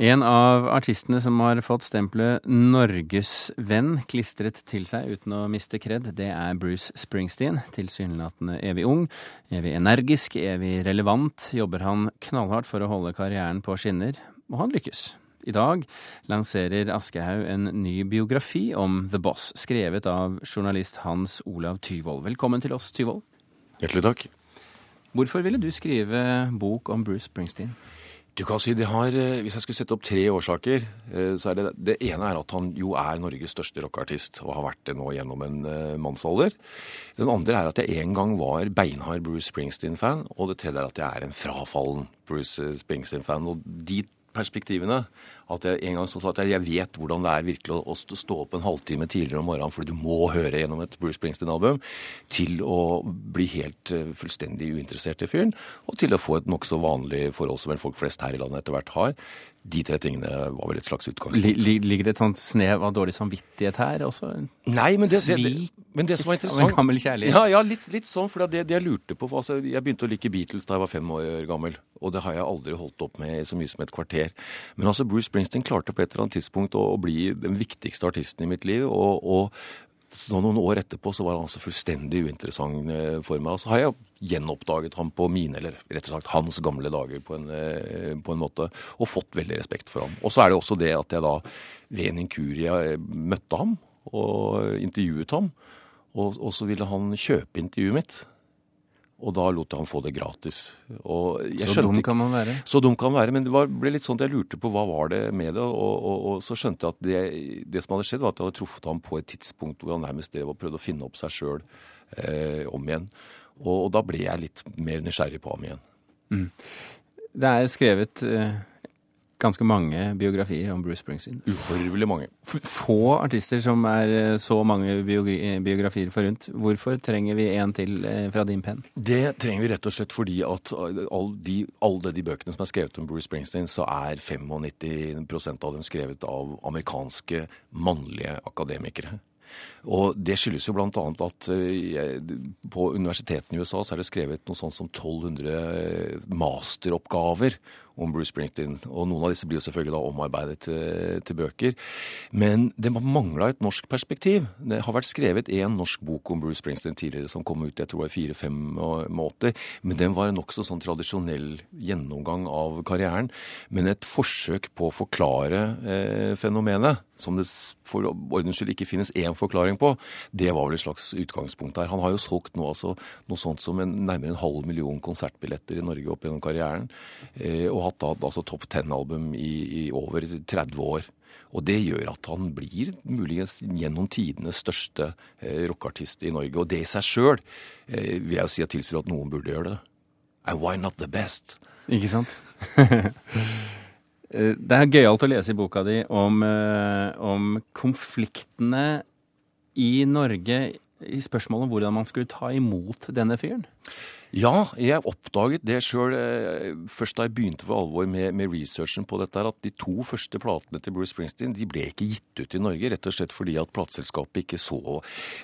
En av artistene som har fått stempelet norgesvenn klistret til seg uten å miste kred, det er Bruce Springsteen. Tilsynelatende evig ung, evig energisk, evig relevant jobber han knallhardt for å holde karrieren på skinner, og han lykkes. I dag lanserer Aschehoug en ny biografi om The Boss, skrevet av journalist Hans Olav Tyvold. Velkommen til oss, Tyvold. Hjertelig takk. Hvorfor ville du skrive bok om Bruce Springsteen? Du kan si det har, eh, Hvis jeg skulle sette opp tre årsaker, eh, så er det det ene er at han jo er Norges største rockeartist, og har vært det nå gjennom en uh, mannsalder. Den andre er at jeg en gang var beinhard Bruce Springsteen-fan. Og det tredje er at jeg er en frafallen Bruce Springsteen-fan. Og de perspektivene. At jeg en gang sa at jeg vet hvordan det er virkelig å stå opp en halvtime tidligere om morgenen fordi du må høre gjennom et Bruce Springsteen-album, til å bli helt eh, fullstendig uinteressert i fyren, og til å få et nokså vanlig forhold som folk flest her i landet etter hvert har. De tre tingene var vel et slags utgangspunkt. Ligger det et sånt snev av dårlig samvittighet her også? Nei, men det, det, men det som var interessant Av en gammel kjærlighet? Ja, ja litt, litt, sånn. For det, det, jeg lurte på altså, Jeg begynte å like Beatles da jeg var fem år gammel. Og det har jeg aldri holdt opp med så mye som et kvarter. Men altså, Bruce Springsteen klarte på et eller annet tidspunkt å, å bli den viktigste artisten i mitt liv. Og, og så noen år etterpå så var han altså fullstendig uinteressant eh, for meg. Og så har jeg gjenoppdaget ham på mine, eller rett og slett hans gamle dager på en, eh, på en måte, og fått veldig respekt for ham. Og så er det også det at jeg da ved en inkurie eh, møtte ham og intervjuet ham. Og, og så ville han kjøpe intervjuet mitt. Og da lot jeg ham få det gratis. så dum kan man være? Så dum kan man være. Men det var, ble litt sånn at jeg lurte på hva var det med det. Og, og, og så skjønte jeg at det, det, som hadde skjedd, var at jeg hadde truffet ham på et tidspunkt hvor han nærmest drev og prøvde å finne opp seg sjøl eh, om igjen. Og, og, da ble jeg litt mer nysgjerrig på ham igjen. Mm. Det er skrevet eh, ganske mange biografier om Bruce Springsteen. Uhorvelig mange. Få artister som er eh, så mange biografier forunt. Hvorfor trenger vi en til eh, fra din penn? Det trenger vi rett og slett fordi at alle de, alle de bøkene som er skrevet om Bruce Springsteen, så er 95% av dem skrevet av amerikanske mannlige akademikere. Og Det skyldes jo bl.a. at eh, på universitetene i USA så er det skrevet noe sånt som 1200 masteroppgaver om Bruce Springsteen. Og noen av disse blir jo selvfølgelig da omarbeidet til, til bøker. Men det mangla et norsk perspektiv. Det har vært skrevet én norsk bok om Bruce Springsteen tidligere som kom ut jeg tror i 4-85, men den var en nokså sånn tradisjonell gjennomgang av karrieren. Men et forsøk på å forklare eh, fenomenet, som det for ordens skyld ikke finnes én forklaring på, det var vel et slags utgangspunkt der. Han har jo solgt nå altså noe sånt som en, nærmere en halv million konsertbilletter i Norge opp gjennom karrieren. Eh, og hatt altså topp ten-album i, i, over 30 år. Og det gjør at han blir muligens gjennom tidenes største eh, rockeartist i Norge. Og det i seg sjøl eh, vil jeg jo si at tilsier at noen burde gjøre det. And why not the best? Ikke sant? Eh, det er gøyalt å lese i boka di om, eh, om konfliktene i Norge i spørsmålet om hvordan man skulle ta imot denne fyren. Ja, jeg oppdaget det sjøl eh, først da jeg begynte for alvor med, med, researchen på dette. At de to første platene til Bruce Springsteen de ble ikke gitt ut i Norge. Rett og slett fordi at plateselskapet ikke så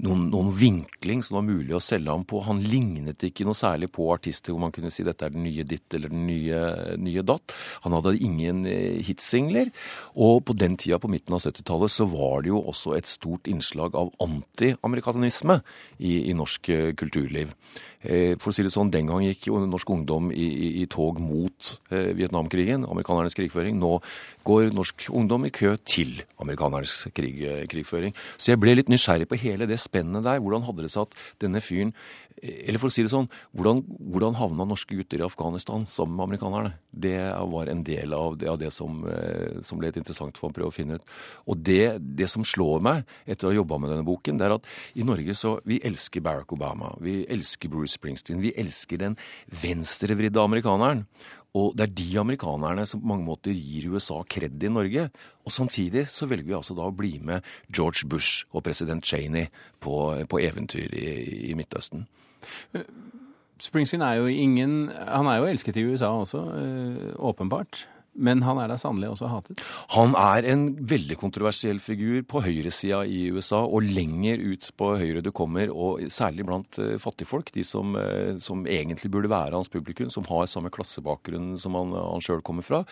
noen, noen, vinkling som var mulig å selge ham på. Han lignet ikke noe særlig på artister hvor man kunne si dette er den nye ditt eller den nye, nye datt. Han hadde ingen eh, hitsingler. Og på den tida, på midten av 70-tallet, så var det jo også et stort innslag av anti-amerikanisme i, i norsk eh, kulturliv. For å si det det sånn, Den gang gikk jo norsk ungdom i, i, i tog mot eh, Vietnamkrigen, amerikanernes krigføring. Nå går norsk ungdom i kø til amerikanernes krig, eh, krigføring. Så jeg ble litt nysgjerrig på hele det spennet der. Hvordan hadde det seg at denne fyren Eller for å si det sånn, hvordan, hvordan havna norske gutter i Afghanistan sammen med amerikanerne? Det var en del av det, av det som, eh, som, ble et interessant for å prøve å finne ut. Og det, det som slår meg etter å ha jobba med denne boken, det er at i Norge så Vi elsker Barack Obama. Vi elsker Bruce Springsteen. Vi elsker den venstrevridde amerikaneren. Og det er de amerikanerne som på mange måter gir USA kred i Norge. Og samtidig så velger vi altså da å bli med George Bush og president Cheney på, på eventyr i, i, Midtøsten. Springsteen er jo ingen Han er jo elsket i USA også, øh, åpenbart. Men han er da sannelig også hatet? Han er en veldig kontroversiell figur på høyresida i USA, og lenger ut på høyre du kommer, og særlig blant uh, fattigfolk, de som, uh, som, egentlig burde være hans publikum, som har samme klassebakgrunn som han, han sjøl kommer fra,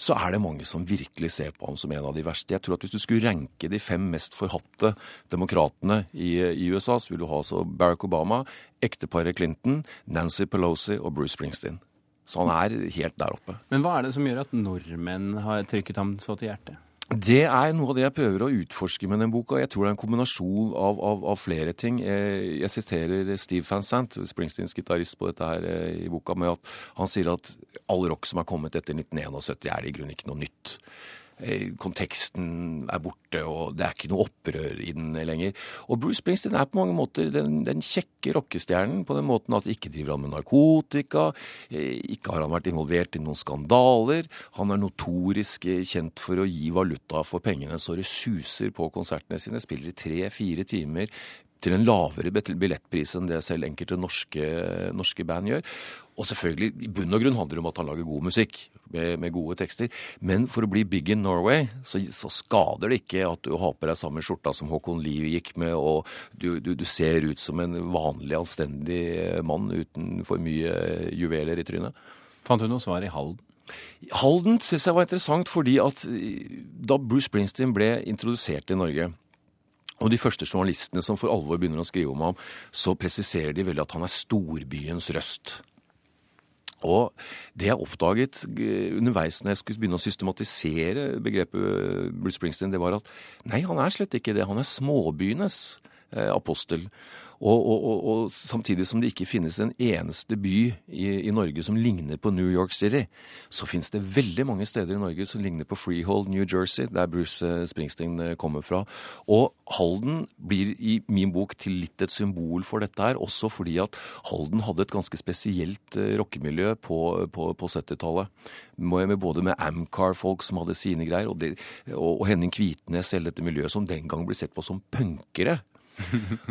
så er det mange som virkelig ser på ham som en av de verste. Jeg tror at hvis du skulle ranke de fem mest forhatte demokratene i, i USA, så vil du ha så Barack Obama, ekteparet Clinton, Nancy Pelosi og Bruce Springsteen. Så han er helt der oppe. Men hva er det som gjør at nordmenn har trykket ham så til hjertet? Det er noe av det jeg prøver å utforske med den boka. Jeg tror det er en kombinasjon av, av, av flere ting. Jeg, jeg, siterer Steve Van Sant, Springsteens gitarist på dette her eh, i boka, med at han sier at all rock som er kommet etter 1971, er i grunnen ikke noe nytt. Eh, konteksten er borte, og det er ikke noe opprør i den lenger. Og Bruce Springsteen er på mange måter den, den kjekke rockestjernen på den måten at ikke driver han med narkotika, eh, ikke har han vært involvert i noen skandaler. Han er notorisk eh, kjent for å gi valuta for pengene så det suser på konsertene sine. Spiller i tre-fire timer til en lavere billettpris enn det selv enkelte norske, norske band gjør. Og selvfølgelig, i bunn og grunn handler det om at han lager god musikk med, med gode tekster. Men for å bli big in Norway, så, så, skader det ikke at du har på deg samme skjorta som Håkon Lie gikk med, og du, du, du, ser ut som en vanlig, anstendig mann uten for mye juveler i trynet. Fant du noe svar i Halden? Halden syns jeg var interessant fordi at da Bruce Springsteen ble introdusert i Norge og de første journalistene som for alvor begynner å skrive om ham, så presiserer de veldig at han er storbyens røst. Og det jeg oppdaget eh, underveis når jeg skulle begynne å systematisere begrepet Bruce Springsteen, det var at nei, han er slett ikke det. Han er småbyenes eh, apostel. Og, og, og, og, samtidig som det ikke finnes en eneste by i, i, Norge som ligner på New York City, så finnes det veldig mange steder i Norge som ligner på Freehold, New Jersey, der Bruce eh, Springsteen eh, kommer fra. Og Halden blir i min bok til litt et symbol for dette her, også fordi at Halden hadde et ganske spesielt eh, rockemiljø på, på, på 70-tallet. Både med Amcar-folk som hadde sine greier, og, det, og Henning Kvitnes, hele dette miljøet som den gang ble sett på som punkere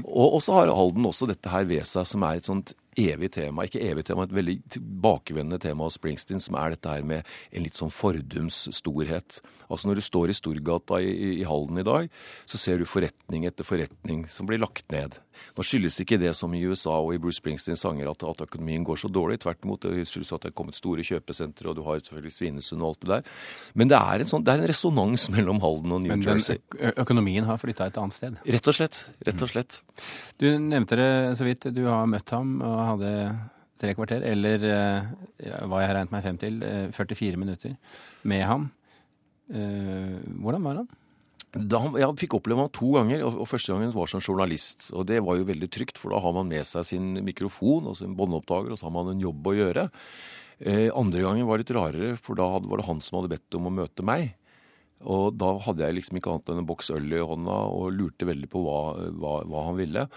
og så har Halden også dette her ved seg, som er et sånt evig tema. Ikke evig tema, et veldig tilbakevendende tema hos Springsteen, som er dette her med en litt sånn fordums storhet. Altså når du står i Storgata i, i Halden i dag, så ser du forretning etter forretning som blir lagt ned. Nå skyldes ikke det som i USA og i Bruce Springsteens sanger at, at økonomien går så dårlig. Tvert imot, det skyldes at det er kommet store kjøpesentre, og du har selvfølgelig Svinesund og alt det der. Men det er en, sånn, det er en resonans mellom Halden og New men, Jersey. Men økonomien har flytta et annet sted? Rett og slett. Rett og slett. Du nevnte det så vidt. Du har møtt ham. og hadde tre kvarter, eller eh, hva jeg har regnet meg frem til, 44 eh, minutter med ham. Eh, hvordan var han? Da, jeg fikk oppleve ham to ganger, og første gangen var som journalist. Og det var jo veldig trygt, for da har man med seg sin mikrofon og sin båndopptaker, og så har man en jobb å gjøre. Eh, andre gangen var litt rarere, for da var det han som hadde bedt om å møte meg. Og da hadde jeg liksom ikke annet enn en boks øl i hånda og lurte veldig på hva, hva, hva han ville.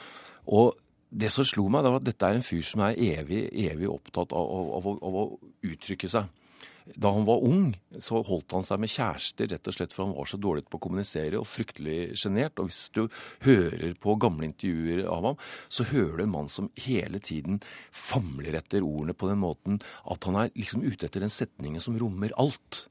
Og det som slo meg, var at dette er en fyr som er evig, evig opptatt av, av, av, av, å uttrykke seg. Da han var ung, så holdt han seg med kjærester rett og slett for han var så dårlig på å kommunisere og fryktelig sjenert. Og hvis du hører på gamle intervjuer av ham, så hører du en mann som hele tiden famler etter ordene på den måten at han er liksom ute etter den setningen som rommer alt.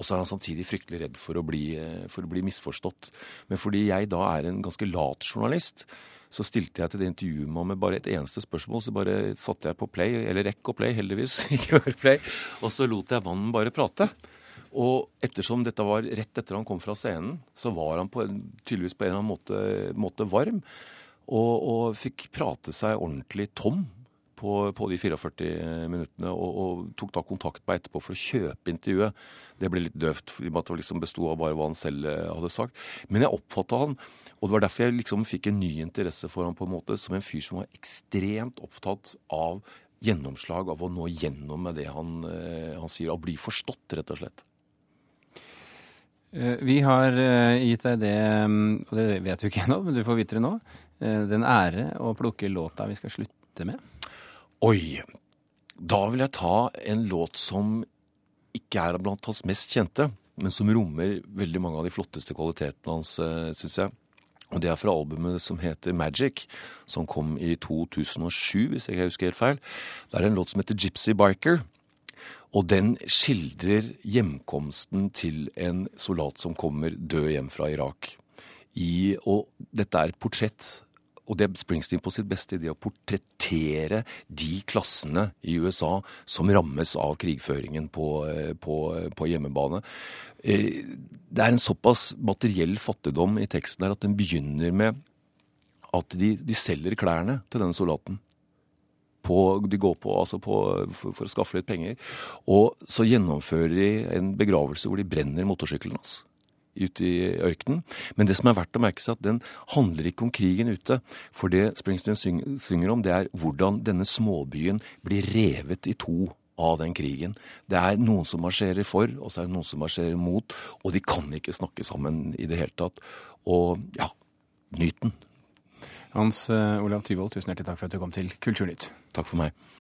Og så er han samtidig fryktelig redd for å, bli, for å bli misforstått. Men fordi jeg da er en ganske lat journalist, så stilte jeg til det intervjuet med bare et eneste spørsmål. Så bare satte jeg på play, eller rekk og play, heldigvis, ikke bare play, og så lot jeg mannen bare prate. Og ettersom dette var rett etter han kom fra scenen, så var han på tydeligvis på en eller annen måte, måte varm. Og, og, fikk prate seg ordentlig tom på, på de 44 minuttene. Og, og, tok da kontakt med etterpå for å kjøpe intervjuet. Det ble litt døvt, fordi det liksom besto av bare hva han selv eh, hadde sagt. Men jeg oppfatta han og det var derfor jeg liksom fikk en ny interesse for ham på en måte, som en fyr som var ekstremt opptatt av gjennomslag, av å nå gjennom med det han, eh, han sier, av å bli forstått, rett og slett. Eh, vi har gitt deg det, mm, og det vet du ikke ennå, men du får vite det nå, den ære å plukke låta vi skal slutte med. Oi! Da vil jeg ta en låt som ikke er blant hans mest kjente, men som rommer veldig mange av de flotteste kvalitetene hans, syns jeg. Og Det er fra albumet som heter Magic, som kom i 2007, hvis jeg husker helt feil. Det er en låt som heter Gypsy Biker. Og den skildrer hjemkomsten til en soldat som kommer død hjem fra Irak. I, og dette er et portrett og det er Springsteen på sitt beste i det å portrettere de klassene i USA som rammes av krigføringen på, på, på hjemmebane. Det er en såpass materiell fattigdom i teksten her at den begynner med at de, de selger klærne til denne soldaten. På, de går på, altså på for, for, å skaffe litt penger. Og så gjennomfører de en begravelse hvor de brenner motorsykkelen hans. Altså ute i ørkenen. Men det som er verdt å merke seg, at den handler ikke om krigen ute. For det Springsteen synger om, det er hvordan denne småbyen blir revet i to av den krigen. Det er noen som marsjerer for, og så er det noen som marsjerer mot. Og de kan ikke snakke sammen i det hele tatt. Og ja, nyt den. Hans uh, Olav Tyvold, tusen hjertelig takk for at du kom til Kulturnytt. Takk for meg.